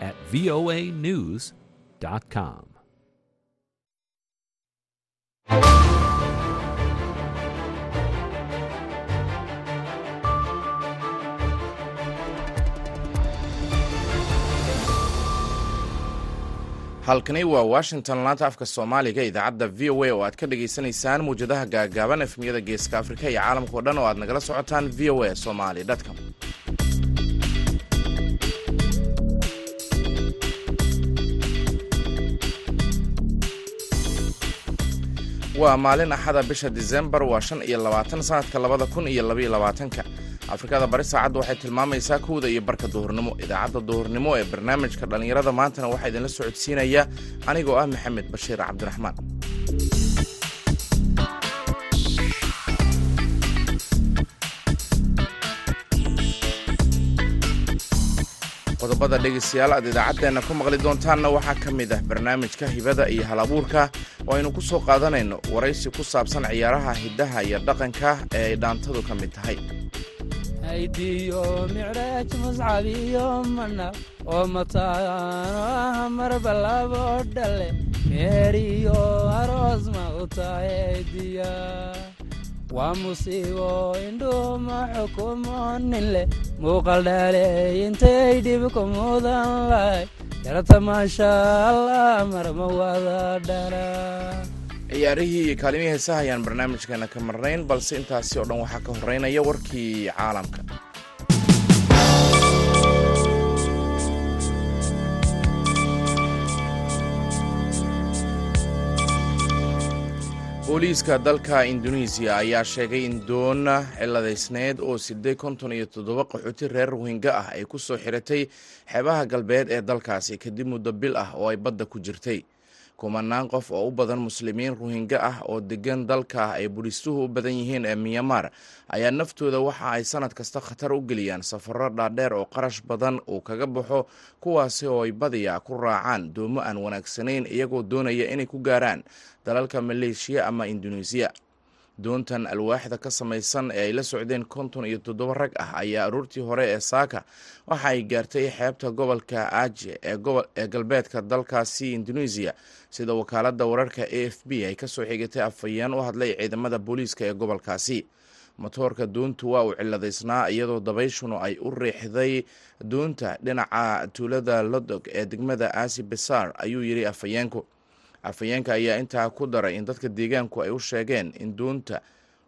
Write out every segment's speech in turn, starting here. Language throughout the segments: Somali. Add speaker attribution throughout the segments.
Speaker 1: at voanews.com.
Speaker 2: halkani waa washington laanta afka soomaaliga idaacadda v o a oo aad ka dhagaysanaysaan mawjadaha gaagaaban efmiyada geeska afrika iyo caalamkao dhan oo aad nagala socotaan v o a somali com waa maalin axada bisha disembar waa shan iyo labaatan sanadka labada kun iyo labaiyo labaatanka. Afrikada bari saacaddu waxay tilmaamaysaa kowda iyo barka duhurnimo. Idaacadda duhurnimo ee barnaamijka dhallinyarada maantana waxaa idinla socodsiinaya anigoo ah maxamed bashiir cabdiraxmaan qodobada dhegaystayaal aad idaacaddeenna ku maqli doontaanna waxaa ka mid ah barnaamijka hibada iyo hal abuurka oo aynu ku soo qaadanayno waraysi ku saabsan ciyaaraha hiddaha iyo dhaqanka ee ay dhaantadu ka mid tahay
Speaker 3: waa musiibo indhuuma xukumo nin leh muuqal dhaaley intay dhibku mudan lahay yarta maasha marma wada dhala
Speaker 2: ciyaarihii kaalimihii heesaha ayaan barnaamijkeena ka marnayn balse intaasi oo dhan waxaa ka horeynaya warkii caalamka booliiska dalka indonesiya ayaa sheegay in doon ciladaysneyd oo siday konton iyo toddoba qaxooti reer rohinga ah ay ku soo xiratay xeebaha galbeed ee dalkaasi kadib muddo bil ah oo ay badda ku jirtay kumanaan qof oo u badan muslimiin rohinga ah oo degan dalka ay bulistuhu u badan yihiin ee miyamar ayaa naftooda waxa ay sanad kasta khatar u geliyaan safarro dhaadheer oo qarash badan uu kaga baxo kuwaasi oo ay badiya ku raacaan doomo aan wanaagsanayn iyagoo doonaya inay ku gaaraan dalalka maleeshiya ama indoneesiya doontan alwaaxda ka samaysan ee ay la socdeen konton iyo toddoba rag ah ayaa aruurtii hore ee saaka waxa ay gaartay xeebta gobolka aje ee galbeedka dalkaasi indoneesiya sida wakaaladda wararka a f b ay ka soo xigatay afhayeen u hadlay ciidamada booliiska ee gobolkaasi. Motoorka doontu waa uu ciladaysnaa iyadoo dabayshuna ay u riixday doonta dhinaca tuulada lodog ee degmada asi besar ayuu yidhi afhayeenku afhayeenka ayaa intaa ku daray in dadka deegaanku ay u sheegeen in doonta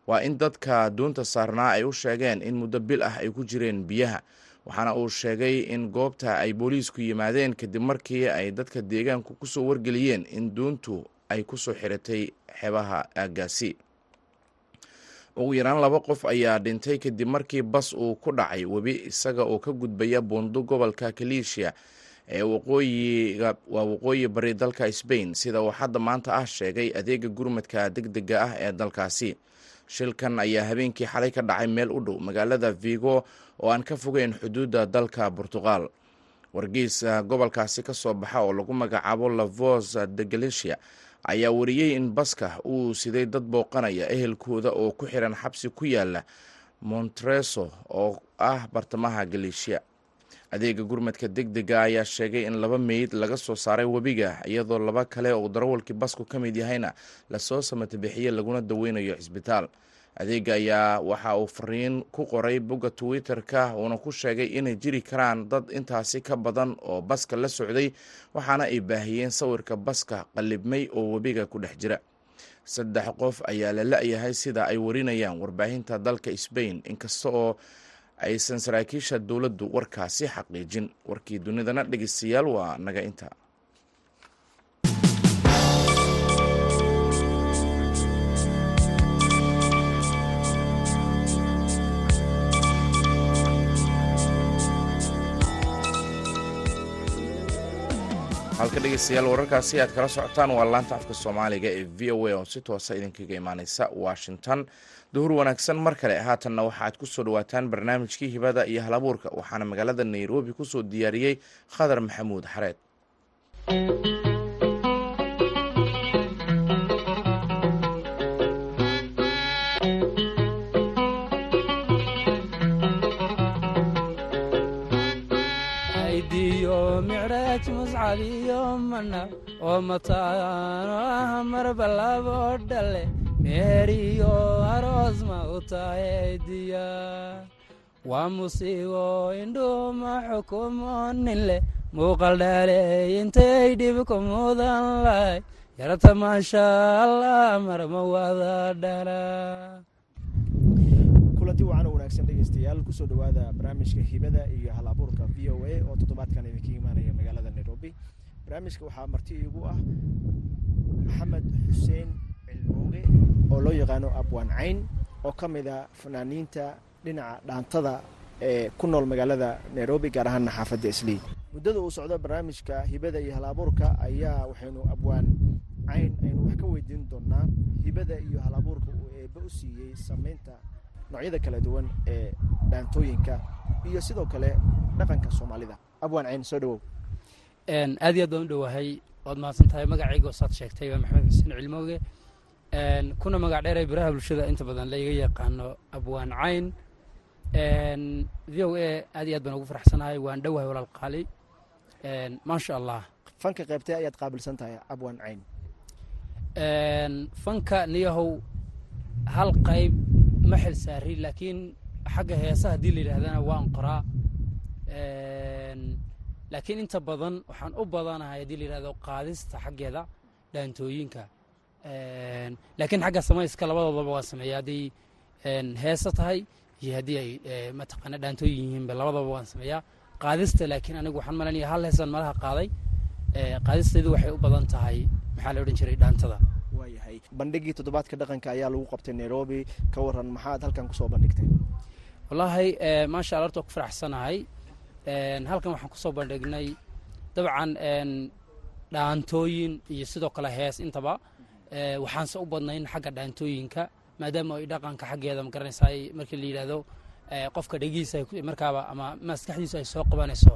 Speaker 2: waa in dadka doonta saarnaa ay u sheegeen in muddo bil ah ay ku jireen biyaha. Waxaana uu sheegay in goobta ay booliisku yimaadeen kadib markii ay dadka deegaanku ku soo wargeliyeen in doontu ay ku soo xiratay xebaha aagaasi. Ugu yaraan laba qof ayaa dhintay kadib markii bas uu ku dhacay webi isaga oo ka gudbaya buundo gobolka kaliishiya waqooyiga waa waqooyi bari dalka sbain sida uu hadda maanta ah sheegay adeega gurmadka deg dega ah ee dalkaasi. Shilkan ayaa habeenkii xalay ka dhacay meel u dhow magaalada vigo oo aan ka fogeyn xuduudda dalka portugal. Wargeysa gobolkaasi ka soo baxa oo lagu magacaabo lavos de galicia ayaa wariyey in baska uu siday dad booqanaya ehelkooda oo ku xiran xabsi ku yaalla montreso oo ah bartamaha galicia adeega gurmadka deg dega ayaa sheegay in laba meyd laga soo saaray webiga iyadoo laba kale oo darawalkii basku ka mid yahayna la soo samatabixiye laguna daweynayo cisbitaal adeega ayaa waxa uu fariin ku qoray bogga twitter-ka uuna ku sheegay inay jiri karaan dad intaasi ka badan oo baska la socday waxaana ay baahiyeen sawirka baska qallibmay oo webiga ku dhex jira. Saddex qof ayaa la la-yahay sida ay warinayaan warbaahinta dalka sbain inkasta oo aysan saraakiisha dowladdu warkaasi xaqiijin. Warkii dunidana dhegeystayaal waa naga inta. Halka dhegeystayaal wararkaasi aad kala socotaan waa laanta afka soomaaliga ee v o a oo si toosa idinkaga imaaneysa washington duhur wanaagsan. Mar kale haatanna waxaaad ku soo dhawaataan barnaamijkii hibada iyo hal abuurka waxaana magaalada nairobi ku soo diyaariyey khadar maxamuud xareed
Speaker 3: meeriyo aroos ma u tahay waa musiibo indhuuma xukumo nin leh muuqal dhaaley intay dhibku mudan lahay yarta maasha allah marma wada dhala
Speaker 1: kulanti wacan wanaagsan dhegeystayaal ku soo dhowaada barnaamijka hibada iyo hal v o a oo toddobaadkan idinka imaanaya magaalada nairobi. Barnaamijka waxaa marti iigu ah maxamed xuseen cilmooge oo loo yaqaano abwaan cayn oo ka mid a fanaaniinta dhinaca dhaantada ee ku nool magaalada nairobi gaar ahaana xaafadda islii muddada uu socdo barnaamijka hibada iyo hal abuurka ayaa waxaynu abwaan cayn aynu wax ka weydiin doonaa hibada iyo hal abuurka uu eebbe u siiyey sameynta noocyada kala duwan ee dhaantooyinka iyo sidoo kale dhaqanka soomaalida. Abwaan cayn soo dhawow.
Speaker 3: Aad iyo aad baan u dhowahay waad mahadsan magacayga oo saad sheegtay maxamed xuseen cilmooge kuna magac dheer ee biraha bulshada inta badan laiga yaqaano abwaan cayn. V o a aad iyo aad baan ugu faraxsanahay waan dhowahay walaal qaali. Maasha allah.
Speaker 1: Fanka qaybtee ayaad qaabilsan tahay abwaan cayn?
Speaker 3: Fanka niyahow hal qayb ma xil saari laakiin xagga heesa haddii la yidhahdana waan qoraa. Laakiin inta badan waxaan u badanahay haddii la yidhahdo qaadista xaggeeda dhaantooyinka laakiin xagga samayska labadoodaba waan sameeya hadday heesa tahay iyo haddii ay mataqaana dhaantooyin yihiinba labadaba waan sameeyaa. Qaadista laakiin anigu waxaan malanaya hal heesaan malaha qaaday. Qaadistaydu waxay u badan tahay maxaa la odhan jiray dhaantada.
Speaker 1: Waayahay bandhigii toddobaadka dhaqanka ayaa lagu qabtay nairobi. Ka waran maxaad halkan ku soo bandhigtay?
Speaker 3: Wallaahi maasha alla horta ku faraxsanahay. Halkan waxaan ku soo bandhignay dabcan dhaantooyin iyo sidoo kale hees intaba waxaanse u badnayn xagga dhaantooyinka maadaama ay dhaqanka xaggeeda ma garanaysaa markii la yidhaahdo qofka dhegihiisa markaaba ama maskaxdiisu ay soo qabanayso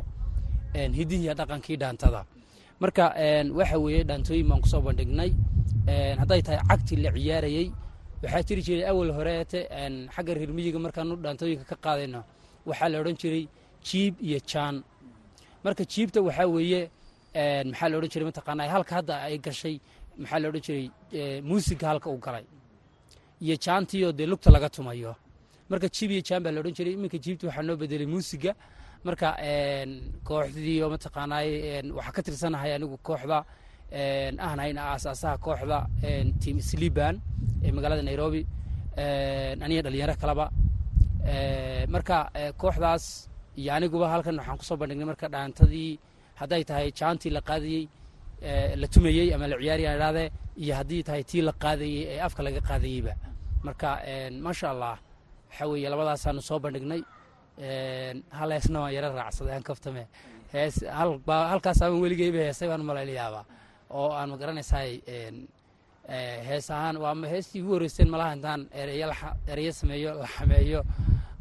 Speaker 3: hidihiiya dhaqankii dhaantada. Marka waxa weeye dhaantooyin baan ku soo bandhignay. Hadday tahay cagti la ciyaarayey waxaa jiri jiray awal horeete xagga reer miyiga markaanu dhaantooyinka ka qaadayno waxaa la odhan jiray jiib iyo jaan marka jiibta waxaa weeye maxaa la odhan jiray mataqaanaa halka hadda ay gashay maxaa la odhan jiray muusiga halka uu galay iyo jaantiioo dee lugta laga tumayo. Marka jiib iyo jaan baa la odhan jiray iminka jiibta waxaa noo bedelay muusiga marka kooxdii oo mataqaanaay waxaa ka tirsanahay anigu kooxda ahnayna aasaasaha kooxda team sliban ee magaalada nairobi aniga dhalinyaro kaleba marka kooxdaas iyo aniguba halkan waxaan ku soo bandhignay marka dhaantadii hadday tahay jaantii la qaadayey la tumayey ama la ciyaariya idhahdee iyo haddii tahay tii la qaadayey ee afka laga qaadayeyba. Marka maasha allah waxaa weeye labadaasaanu soo bandhignay. Hal heesna waan yaro raacsaday aan kaftame. Hees halkaas aban weligeyba heesay baan malaynayaaba oo aan ma garanaysaay hees ahaan waa heestii ugu horreyseen malaha intaan ereyo sameeyo la xameeyo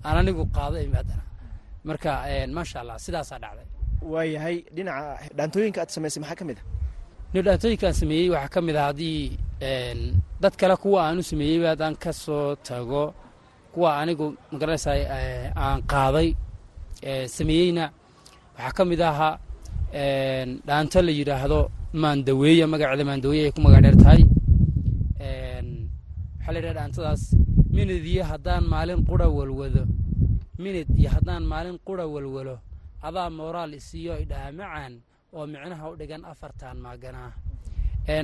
Speaker 3: aan anigu qaado imaadana marka maasha allah sidaasaa dhacday.
Speaker 1: Waayahay dhinaca dhaantooyinka aad samaysay maxaa ka mid a
Speaker 3: ni dhaantooyinkaan sameeyey waxaa ka mid ah haddii dad kale kuwa aan u sameeyeyba haddaan ka soo tago kuwa anigu ma garanaysaa aan qaaday sameeyeyna. Waxaa ka mid ahaa dhaanto la yidhaahdo maandaweeya magaceeda maandaweeye ay ku magac dheer tahay. Waxaa la yidhaha dhaantadaas minid iyo haddaan maalin qura walwado minid iyo haddaan maalin qura walwalo adaa mooraal isiiyo idhaha macaan oo micnaha u dhigan afartan maaganaa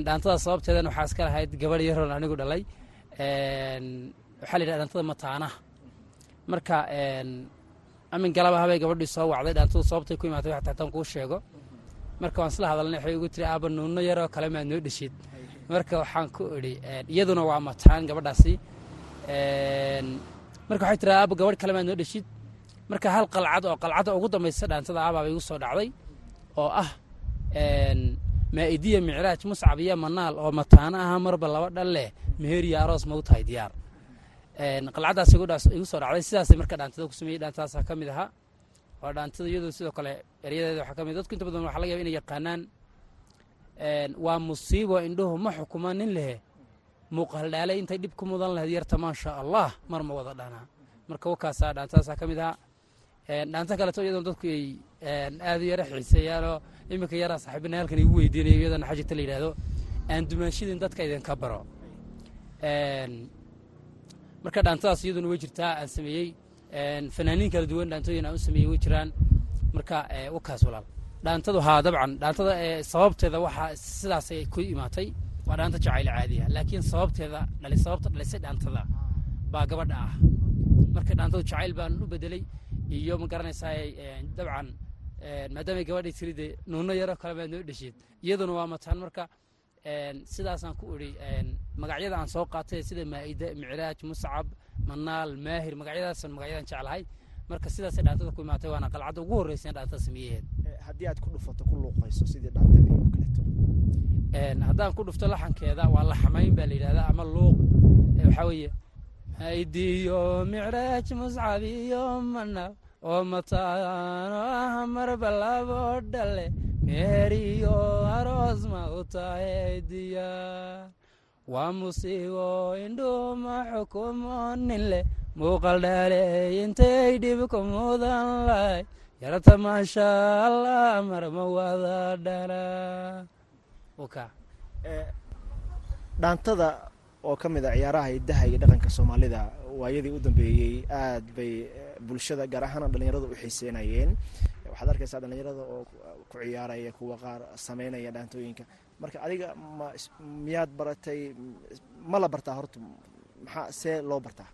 Speaker 3: dhaantadaas sababteedan waxaa iska lahayd gabadh yaroon anigu dhalay. Waxaa la yidhaha dhaantada mataanaha marka amin galaba habay gabadhii soo wacday dhaantadu sababtay ku imaatay wax taatan kuu sheego. Marka waan isla hadalnay waxay igu tiri aaba nuunno yaroo kale maad noo dheshid marka waxaan ku idhi iyaduna waa mataan gabadhaasi. Marka waxay tiri aaba gabadh kale maad noo dheshid marka hal qalcad oo qalcadda ugu dambaysa dhaantada aabaaba igu soo dhacday oo ah maa'idiya micraaj muscab iyo manaal oo mataano aha marba laba dhal leh meheriya aroos ma u tahay diyaar. Qalcaddaas igu soo dhacday sidaasay marka dhaantada ku sameeyey dhaantadaasaa ka mid ahaa. Waa dhaantada iyadoo sidoo kale eryadeeda waxaa ka mid dadku inta badan waxa laga yaba inay yaqaanaan waa musiibo indhuhu ma xukuma nin lehe. Muuqahaldhaale intay dhib ku mudan lahayd yarta maasha allah mar ma wada dhanaa marka wakaasaa dhaantadaasaa ka mid ahaa dhaanta kaleto iyadoon dadku ay aad u yara xiiseeyaanoo iminka yaraa saaxiibina halkan igu weydiinayo iyadana xajirta la yidhahdo aan dumaanshidin dadka idinka baro. Marka dhaantadaas iyaduna way jirtaa aan sameeyey fanaaniin kala duwan dhaantooyin aan u sameeyey way jiraan. Marka wakaas walaal. Dhaantadu haa dabcan dhaantada sababteeda waxaa sidaasay ku imaatay waa dhaanta jacayl caadiya. Laakiin sababteeda dhali sababta dhalisay dhaantada baa gabadha ah. Marka dhaantadu jacayl baan u bedelay iyo ma garanaysaa dabcan maadaamay gabadhay tiri dee nuuno yaro kale maad noo dhesheed iyaduna waa mataan marka sidaasaan ku idhi magacyada aan soo qaatay sida maa'ide micraaj muscab manaal maahir magacyadaasan magacyadan jeclahay. Marka sidaasay dhaantada ku imaatay waana qalcadda ugu horreysa dhaantada sameeyaheed
Speaker 1: haddii aad ku dhufato ku luuqayso sidii dhaantadii oo kaleeto.
Speaker 3: Haddaan ku dhufto laxankeeda waa laxamayn baa la yidhahdaa ama luuq. Waxaa weeye haydiyo micraaj muscab iyo manaal oo mataano ah marba labo dhale meeriyo aroos ma u tahay diyaar waa musiibo indhuuma xukumo nin leh muuqal dhaaley intay dhib ku mudan lahay yarta maasha allah marma wada dhala.
Speaker 1: Dhaantada oo ka mid a ciyaaraha hidaha iyo dhaqanka soomaalida waayadii u dambeeyey aad bay bulshada gaar ahaana dhalinyarada u xiiseynayeen. Waxaad arkaysaa dhalinyarada oo ku ciyaaraya kuwa qaar sameynaya dhaantooyinka marka adiga ma miyaad baratay ma la bartaa horta maxaa see loo bartaa?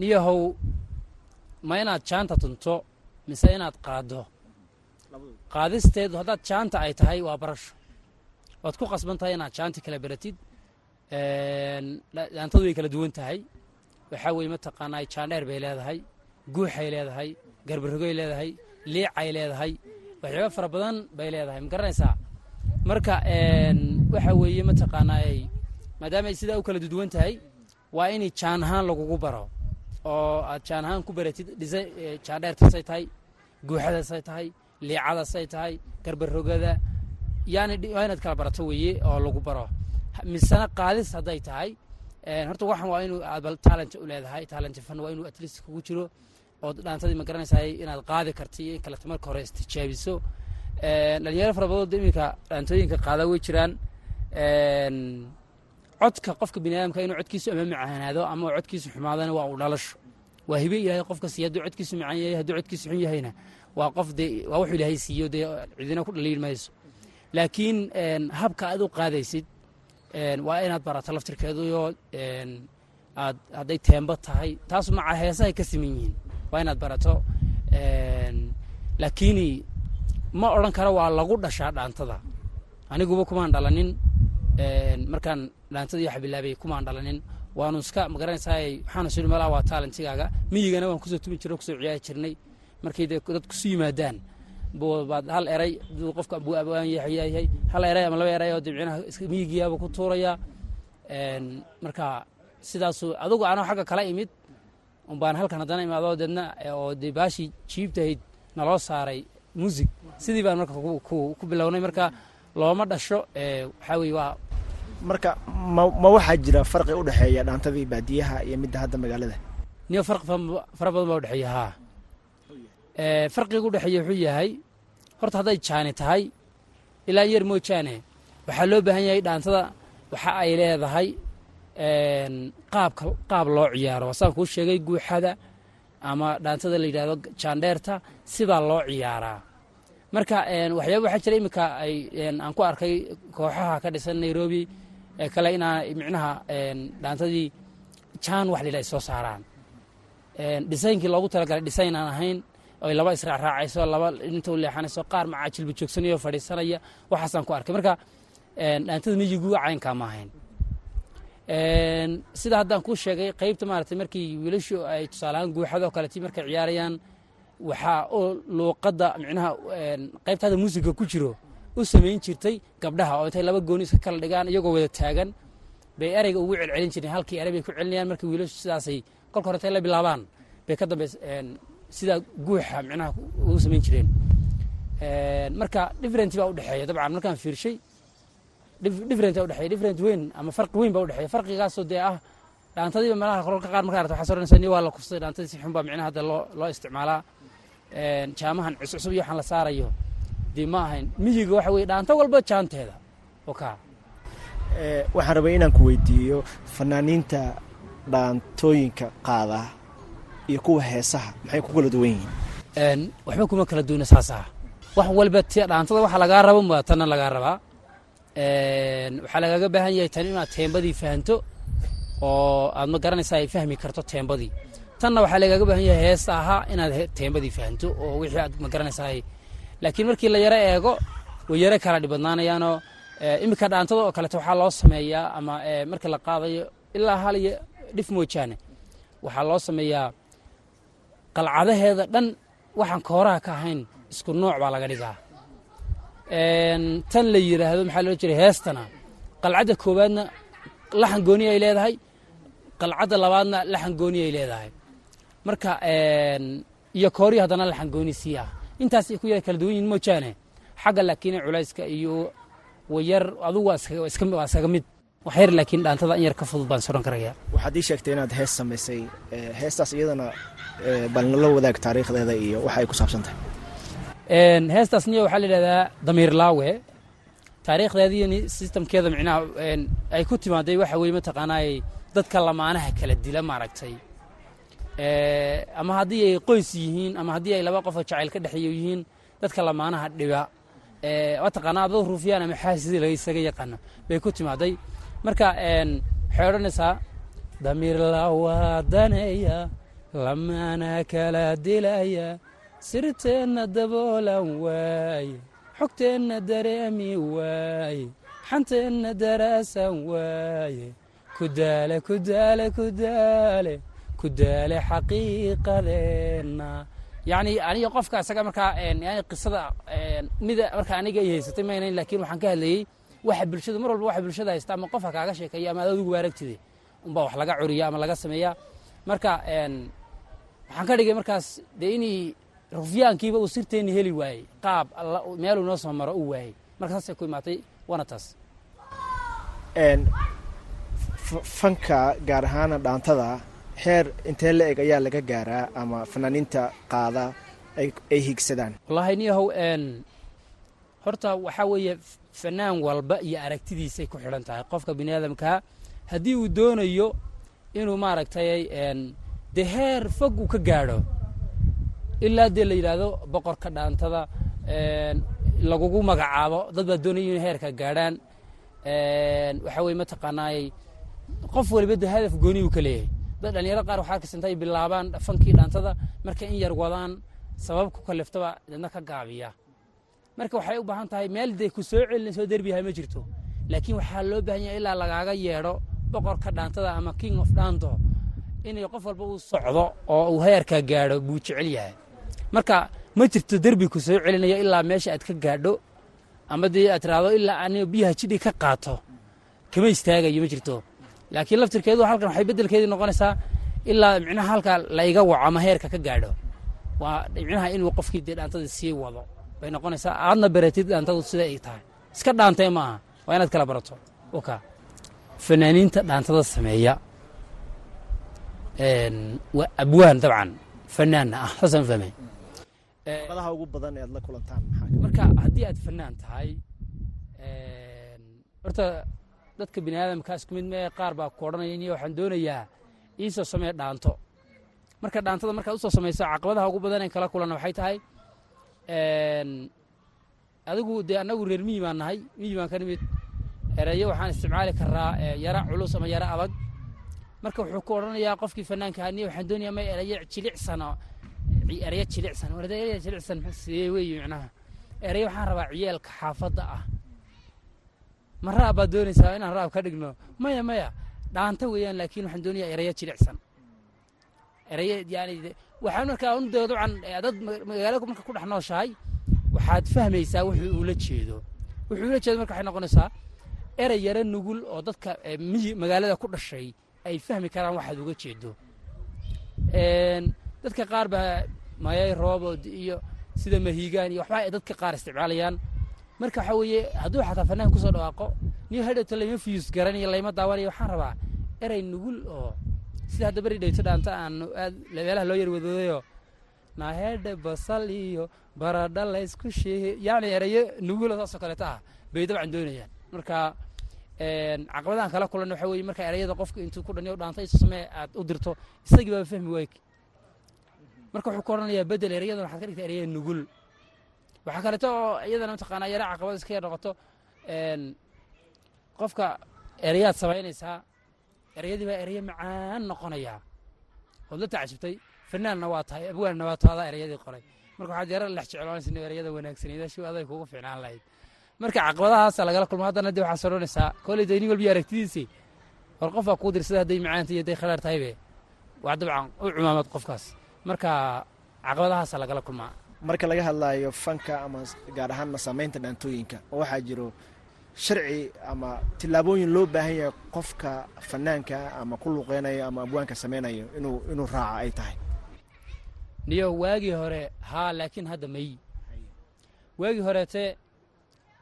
Speaker 3: Niyahow ma inaad jaanta tunto mise inaad qaaddo. Qaadisteedu haddaad jaanta ay tahay waa barasho. Waad ku qasban tahay inaad jaanta kala beratid dhaantadu way kala duwan tahay. Waxaa weeye mataqaanaa jaandheer bay leedahay guuxay leedahay garbarogoy leedahay liicay leedahay waxyaaba fara badan bay leedahay. Ma garanaysaa? Marka waxa weeye mataqaanaa maadaama sidaa u kala duduwan tahay waa inay jaan lagugu baro. Oo aad jaan ku baratid dhisa jaandheertasay tahay guuxadasay tahay liicadasay tahay garbarogada yani waa inaad kala barato weeye oo lagu baro misena qaadis hadday tahay. Horta waxan waa inuu aad talent u leedahay talent fan waa inuu atleast kugu jiro. Ood dhaantadii ma garanaysaa inaad qaadi karti iyo in marka hore istijaabiso dhalinyaro fara iminka dhaantooyinka qaada way jiraan. Codka qofka bini inuu codkiisu ama macaanaado ama codkiisu xumaadana waa uu dhalasho. Waa hibe ilaahay qofka siiya hadduu codkiisu macaan yahay hadduu codkiisu xun yahayna waa qof dee waa wuxuu ilaahay siiyo dee cidina ku dhaliil mayso. Laakiin habka aad u qaadaysid waa inaad barato laftirkeeduyo aad hadday teembo tahay. Taasu maca heesahay ka siman yihiin. Waa inaad barato laakiini ma odhan karo waa lagu dhashaa dhaantada. Aniguba kumaan dhalanin markaan dhaantadii waxa bilaabay kumaan dhalanin waanu iska ma garanaysaa waxaanu sii malaa waa talentigaaga miyigana waan ku soo tumi jirnay ku soo ciyaari jirnay. Markay dee dad kusu yimaadaan baad hal eray qofka buu abaan yahay hal eray ama laba eray oo dabcinaha miyigiyaaba ku tuuraya. Marka sidaasu adugu anoo xagga kala imid umbaan halkan haddana imaado deedna oo dee baashii jiibtahayd naloo saaray muusig. Sidii baan marka ku bilownay marka looma dhasho waxaa weye waa
Speaker 1: marka ma ma waxaa jira farqi u dhexeeya dhaantadii baadiyaha iyo midda hadda magaalada?
Speaker 3: Niyo farqi fara badan baa udhexeeya haa farqiga u dhexeeya wuxuu yahay horta hadday jaani tahay ilaa yar moojaane waxaa loo baahan yahay dhaantada waxa ay leedahay qaabka qaab loo ciyaaro. Saan kuu sheegay guuxada ama dhaantada la yidhahdo jaandheerta sibaa loo ciyaaraa. Marka waxyaaba waxaa jira iminka ay aan ku arkay kooxaha ka dhisan nairobi ee kale inaa micnaha dhaantadii jaan wax la yidhah ay soo saaraan. Dhisaynkii loogu talagalay dhisayn aan ahayn oy laba israacraacayso laba inta u leexanayso qaar macaa jilba joogsanaya fadhiisanaya waxaasaan ku arkay. Marka dhaantada miyigu caynkaa ma ahayn? Sida haddaan kuu sheegay qaybta maaragtay markii wiilashu ay tusaaleahaan guuxadoo kaleti markay ciyaarayaan waxaa oo luuqadda micnaha qaybta hadda muusiga ku jiro u samayn jirtay gabdhaha oo intay laba gooni iska kala dhigaan iyagoo wada taagan. Bay ereyga ugu celcelin jireen halkii erey bay ku celinayaan markii wiilashu sidaasay kolka hore intay la bilaabaan bay ka dambe sidaa guuxa micnaha ugu samayn jireen. Marka different baa udhexeeya dabcan markaan fiirshay different udhexeeya different weyn ama farqi weyn baa udhexeeya farqigaasoo dee ah dhaantadiiba meelaha kolka qaar markaa aragto waxaa soranaysaa ni waa la kufsaday dhaantadii si xun baa micnaha hadda loo loo isticmaalaa. Jaamahan cuscusub iyo waxaan la saarayo. Dee ma ahayn miyiga waxa weye dhaanto walba jaanteeda. Oka
Speaker 1: waxaan rabay inaan ku weydiiyo fanaaniinta dhaantooyinka qaada iyo kuwa heesaha. Maxay ku kala duwan yihiin?
Speaker 3: Waxba kuma kala duwana saasa wax walba dhaantada waxa lagaa rabo ma tanna lagaa rabaa waxaa lagaaga baahan yahay tan inaad teembadii fahanto oo aad ma garanaysaa ay fahmi karto teembadii. Tanna waxaa lagaaga baahan yahay heesta ahaa inaad teembadii fahanto oo wixii aad ma garanaysaa laakiin markii la yaro eego way yaro kala dhibadnaanayaanoo iminka dhaantada oo kaleeto waxaa loo sameeyaa ama marka la qaadayo ilaa hal iyo dhif moojaane waxaa loo sameeyaa qalcadaheeda dhan waxaan kooraha ka ahayn isku nooc baa laga dhigaa. Tan la yidhaahdo maxaa loo jiray heestana qalcadda koowaadna laxan gooni ay leedahay qalcadda labaadna laxan gooni ay leedahay. Marka iyo kooriyo haddana laxan gooni sii ah intaas ay ku yara kala duwan yihiin moojaane xagga laakiin culayska iyo wayar adugu waa iskaga mid. Wax yar laakiin dhaantada in yar ka fudud baan soran karaya.
Speaker 1: Waxaad ii sheegtay inaad hees samaysay heestaas iyadana bal nala wadaag taariikhdeeda iyo waxa ay ku saabsan tahay
Speaker 3: heestaas niyo waxaa la yidhahdaa damiir laawe taariikhdeediiyo sistamkeeda micnaha ay ku timaaday waxa weye mataqaanaay dadka lamaanaha kala dila maaragtay. Ama haddii ay qoys yihiin ama haddii ay laba qofoo jacayl ka dhexeeyo yihiin dadka lamaanaha dhiba mataqaanaa adoo ruufyaan ama xaasidii laga isaga yaqaano bay ku timaaday. Marka waxay odhanaysaa damiir lawaadanaya lamaana kala dilaya sirteenna daboolan waaye xogteenna dareemi waaye xanteenna daraasan waaye kudaale kudaale kudaale kudaale xaqiiqadeenna. Yacni aniga qofka isaga markaa yani qisada mida marka aniga ay haysatay maynayn laakiin waxaan ka hadlayey waxa bulshada mar walba waxa bulshada haysta ama qofka kaaga sheekeeya ama adigu waaragtide unbaa wax laga curiya ama laga sameeyaa marka waxaan ka dhigay markaas dee inay rufyaankiiba uu sirteenni heli waayey. Qaab meeluu noo soo maro uu waayey. Marka saasay ku imaatay waana taas
Speaker 1: fanka gaar ahaana dhaantada heer intee la eg ayaa laga gaaraa ama fanaaniinta qaada ay higsadaan
Speaker 3: wallaahi niyahow horta waxaa weeye fanaan walba iyo aragtidiisay ku xidhan tahay. Qofka bini aadamkaa haddii uu doonayo inuu maaragtay dee heer fog uu ka gaadho. Ilaa dee la yidhaahdo boqorka dhaantada lagugu magacaabo dad baa doonaya inay heerka gaadhaan. Waxaa weye mataqaanaayey qof waliba de hadaf gooni uu ka leeyahay. Dad dhalinyaro qaar waxaa arkaysa ay bilaabaan fankii dhaantada markay in yar wadaan sabab ku kaliftaba dadna ka gaabiya. Marka waxay u baahan tahay meel dee ku soo celinayso derbiyaha ma jirto. Laakiin waxaa loo baahan yahay ilaa lagaaga yeedho boqorka dhaantada ama king of dhaanto inay qof walba uu socdo oo uu heerka gaadho buu jecel yahay. Marka ma jirto derbi ku soo celinayo ilaa meesha aad ka gaadho ama dee aad tiraahdo ilaa aniga biyaha jidhi ka qaato. Kama istaagayo ma jirto. Laakiin laftirkeedu halkan waxay beddelkeedii noqonaysaa ilaa micnaha halka la waco ama heerka ka gaadho. Waa micnaha inuu qofkii dee dhaantada sii wado. Bay noqonaysaa aadna baratid dhaantadu sida ay tahay. Iska dhaantee maaha waa inaad kala barato. Oka fanaaniinta dhaantada sameeya waa abwaan dabcan fanaanna ah saasaan fahmay.
Speaker 1: Caqabadaha ugu badan ee aad la kulantaan.
Speaker 3: Marka haddii aad fanaan tahay horta dadka bini aadamka isku mid mee qaar baa ku odhanaya niyo waxaan doonayaa iisoo samee dhaanto. Marka dhaantada markaad u soo samayso caqabadaha ugu badan ee kala kulanna waxay tahay adigu dee annagu reer miyi baan nahay miyi baan ka nimid ereyo waxaan isticmaali karaa yara culus ama yara adag marka wuxuu ku odhanayaa qofkii fanaanka niyo waxaan doonayaa ma ereyo jilicsano ereyo jilicsan ereyo jilicsan sidee micnaha ereyo waxaan rabaa ciyaalka xaafadda ah. Ma raab baad doonaysaa inaan raab ka dhigno? Maya maya. Dhaanta weeyaan laakiin waxaan doonayaa ereyo jilicsan ereyo yani waxaan markaa un dee dabcan dad magaalada marka ku dhex nooshahay waxaad fahmaysaa wuxuu uula jeedo. Wuxuu ula jeedo marka waxay noqonaysaa erey yaro nugul oo dadka miyi magaalada ku dhashay ay fahmi karaan waxaad uga jeedo dadka qaar baa mayay roobod iyo sida mahiigaan iyo waxba ay dadka qaar isticmaalayaan. Marka waxaa weeye hadduu xataa fanaan ku soo dhawaaqo niyo hadhowta layma fiyus garanayo layma daawanayo waxaan rabaa erey nugul oo sida hadda beri dhayto dhaanta aan aad meelaha loo yar wadoodayo naahedhe basal iyo baradha laysku sheege yacni erayo nugula saasoo kaleeta ah bay dabcan doonayaan marka caqabadahan kala kulan waxa weye marka erayada qofka intuu ku dhaniyo dhaanta isu samee aad u dirto isagii baa fahmi waayk marka wuxuu ku odhanayaa bedel erayadan waxaad ka dhigta eraya nugul. Waxaa kaleeto oo iyadana mataqaanaa yara caqabad iska yar noqoto qofka erayaad samaynaysaa erayadii baa erayo macaan noqonayaa ood la tacajubtay fanaanna waa tahay abwaanna waa tahay adaa erayadii qoray. Marka waxaad yara lex jecloonaysa in erayada wanaagsaneeda shi aday kuugu fiicnaan lahayd marka caqabadahaasa lagala kulmo. Haddana dee waxaa soodhanaysaa kolley dee nin walbiyo aragtidiisii hor qofaa kuu dirsada hadday macaanta iyo hadday khadhaar tahaybe waa dabcan u cumaamad qofkaas. Marka caqabadahaasa lagala kulmaa
Speaker 1: marka laga hadlaayo fanka ama gaar ahaanna samaynta dhaantooyinka oo waxaa jiro sharci ama tillaabooyin loo baahan yahay qofka fanaanka ama ku luqeynayo ama abwaanka samaynayo inuu inuu raaca ay tahay.
Speaker 3: Niyo waagii hore haa laakiin hadda may. Waagii horeete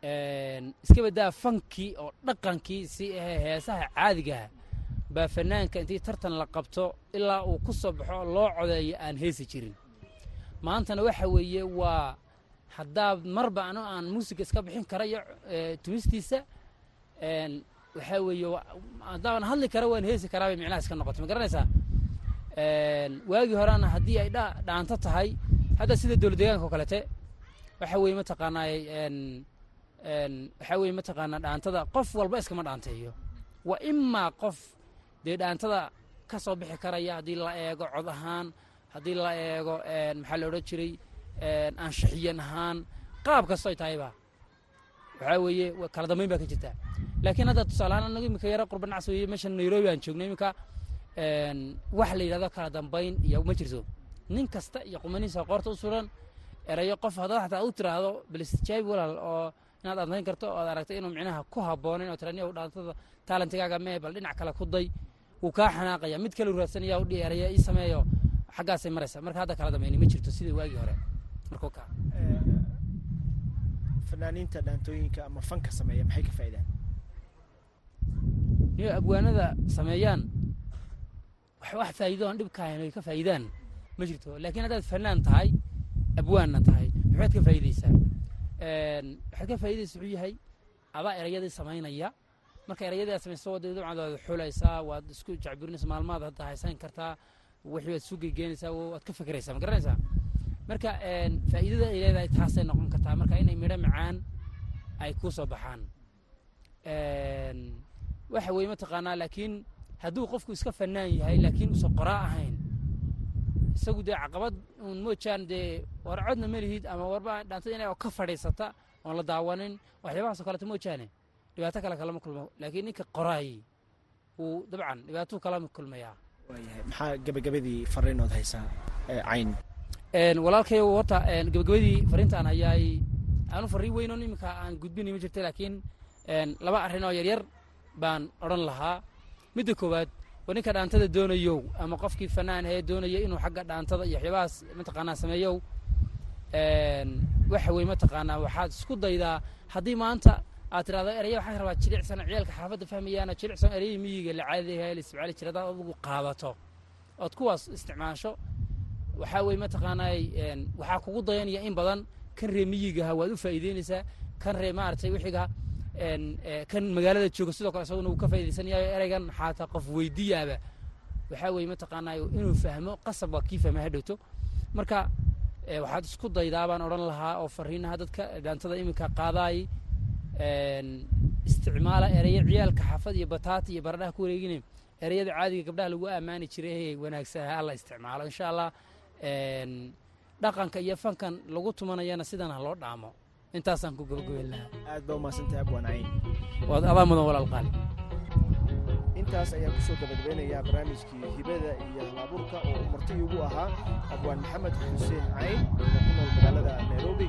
Speaker 3: iska fankii oo dhaqankii si ahee heesaha caadigaha baa fanaanka intii tartan la qabto ilaa uu ku soo baxo loo codeeyo aan heesi jirin. Maantana waxa weeye waa haddaad marba ano aan muusiga iska bixin kara iyo tumistiisa waxaa weeye haddaaban hadli kara waan heesi karaa bay micnaha iska noqotay. Ma garanaysaa? Waagii horena haddii ay dhaanto tahay hadda sida dowlad deegaanka oo kalete waxa weeye mataqaanaa waxaa weeye mataqaanaa dhaantada qof walba iskama dhaanteeyo. Waa imaa qof dee dhaantada ka soo bixi karaya haddii la eego cod ahaan haddii la eego maxaa la odhan jiray anshaxiyan ahaan qaab kastoy tahayba waxaa weeye kala dambayn baa ka jirta. Laakiin hadda tusaalehaan anagu iminka yara qurba nacsi weeye meeshan nairobi aan joogno iminka wax la yidhahdo kala dambayn iyo ma jirto. Nin kasta iyo qumanihiisa qoorta u suran erayo qof haddaad xataa u tiraahdo balistijaabi walaal oo inaad adnayn karto oo ad aragtay inuu micnaha ku habboonayn oo tiraniya dhaantada taalantigaaga mee bal dhinac kale ku day wuu kaa xanaaqaya. Mid kale raadsanaya u dhiyaaraya ii sameeyo. Xaggaasay maraysa marka hadda kala dambayni ma jirto sidai waagii hore. Markuu ka
Speaker 1: fanaaniinta dhaantooyinka ama fanka sameeya maxay ka faa'idaan?
Speaker 3: Niyo abwaanada sameeyaan wax faa'iido aan dhibkaahayn ay ka faa'idaan. Ma jirto. Laakiin haddaad fanaan tahay abwaanna tahay. Waxbaad ka faa'iidaysaa waxaad ka faa'iidaysa wuxuu yahay adaa erayadii samaynaya. Marka erayadii aad samayso waad xulaysaa waad isku jacburinaysa maalmaad hadda haysan kartaa wixii waad isu geygeenaysaa waad ka fekeraysaa ma garanaysaa marka faa'iidada ay leedahay taasay noqon kartaa. Marka inay midho macaan ay kuu soo baxaan. Waxa weeye mataqaanaa laakiin hadduu qofku iska fanaan yahay laakiin uusan qoraa ahayn isagu dee caqabad uun moojaan dee war codna ma lihid ama warba dhaantada inay oo ka fadhiisata oon la daawanin waxyaabahaasoo kaleta moojaane dhibaato kale kalama kulmo laakiin ninka qoraay wuu dabcan dhibaatuu kalama kulmayaa
Speaker 1: maxaa gebagabadii fariinood haysaa cayn?
Speaker 3: Walaalkayo horta gebagabadii fariintaan hayaay aanu farriin weynon iminka aan gudbinay ma jirta laakiin laba arrin oo yaryar baan odhan lahaa. Midda koowaad waa ninka dhaantada doonayow ama qofkii fanaan hee doonaya inuu xagga dhaantada iyo waxyaabahaas mataqaanaa sameeyow? Waxa weye mataqaanaa waxaad isku daydaa. Haddii maanta aad tirahdo eraya waxaan rabaa jilicsan ciyaalka xaafadda fahmayaana jilicsan erayii miyiga la caadiyaha la isticmaali jira hadaad adigu qaadato. Ood kuwaas isticmaasho. Waxaa weye mataqaanaa waxaa kugu dayanaya in badan kan ree miyigaha waad u faa'iideynaysaa kan ree maaragtay wixiga kan magaalada jooga sidoo kale isaguna uu ka faa'idaysanayayo ereygan xaataa qof weydiyaaba. Waxaa weeye mataqaanaa inuu fahmo qasab waa kii fahma hadhowto marka waxaad isku daydaa odhan lahaa oo fariinaha dadka dhaantada iminka qaadaay. Isticmaala ereyo ciyaalka xaafad iyo bataata iyo baradhaha ku wareegine. Ereyada caadiga gabdhaha lagu ammaani jiray wanaagsan ha la isticmaalo insha allah. Dhaqanka iyo fankan lagu tumanayana sidan ha loo dhaamo intaasaan ku gabagabeyn lahaa.
Speaker 1: Aad baa umahadsantahay abwaan cayn
Speaker 3: waad adaa mudan walaal qaali.
Speaker 1: Intaas ayaan ku soo gabagabeynayaa barnaamijkii hibada iyo halabuurka oo marti igu ahaa abwaan maxamed xuseen cayn oo ku nool magaalada nairobi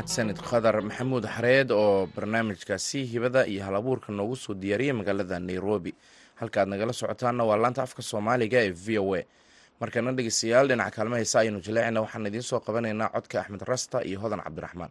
Speaker 2: mahadsanid khadar maxamuud xareed oo barnaamijkaasi hibada iyo halabuurka noogu soo diyaariyay magaalada nairobi. Halkaaad nagala socotaanna waa laanta afka soomaaliga ee v o a.
Speaker 4: Markana dhegeystayaal dhinaca kaalma heesa ayaynu jaleecina waxaan idiin soo qabanaynaa codka axmed rasta iyo hodan cabdiraxmaan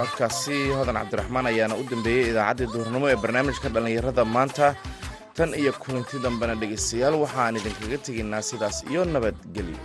Speaker 4: codkaasi hodan cabdiraxmaan ayaana u dambeeyey idaacaddii duhurnimo ee barnaamijka dhallinyarada maanta. Tan iyo kulanti dambena dhegaystayaal waxaan idinkaga tegaynaa sidaas iyo nabadgelyo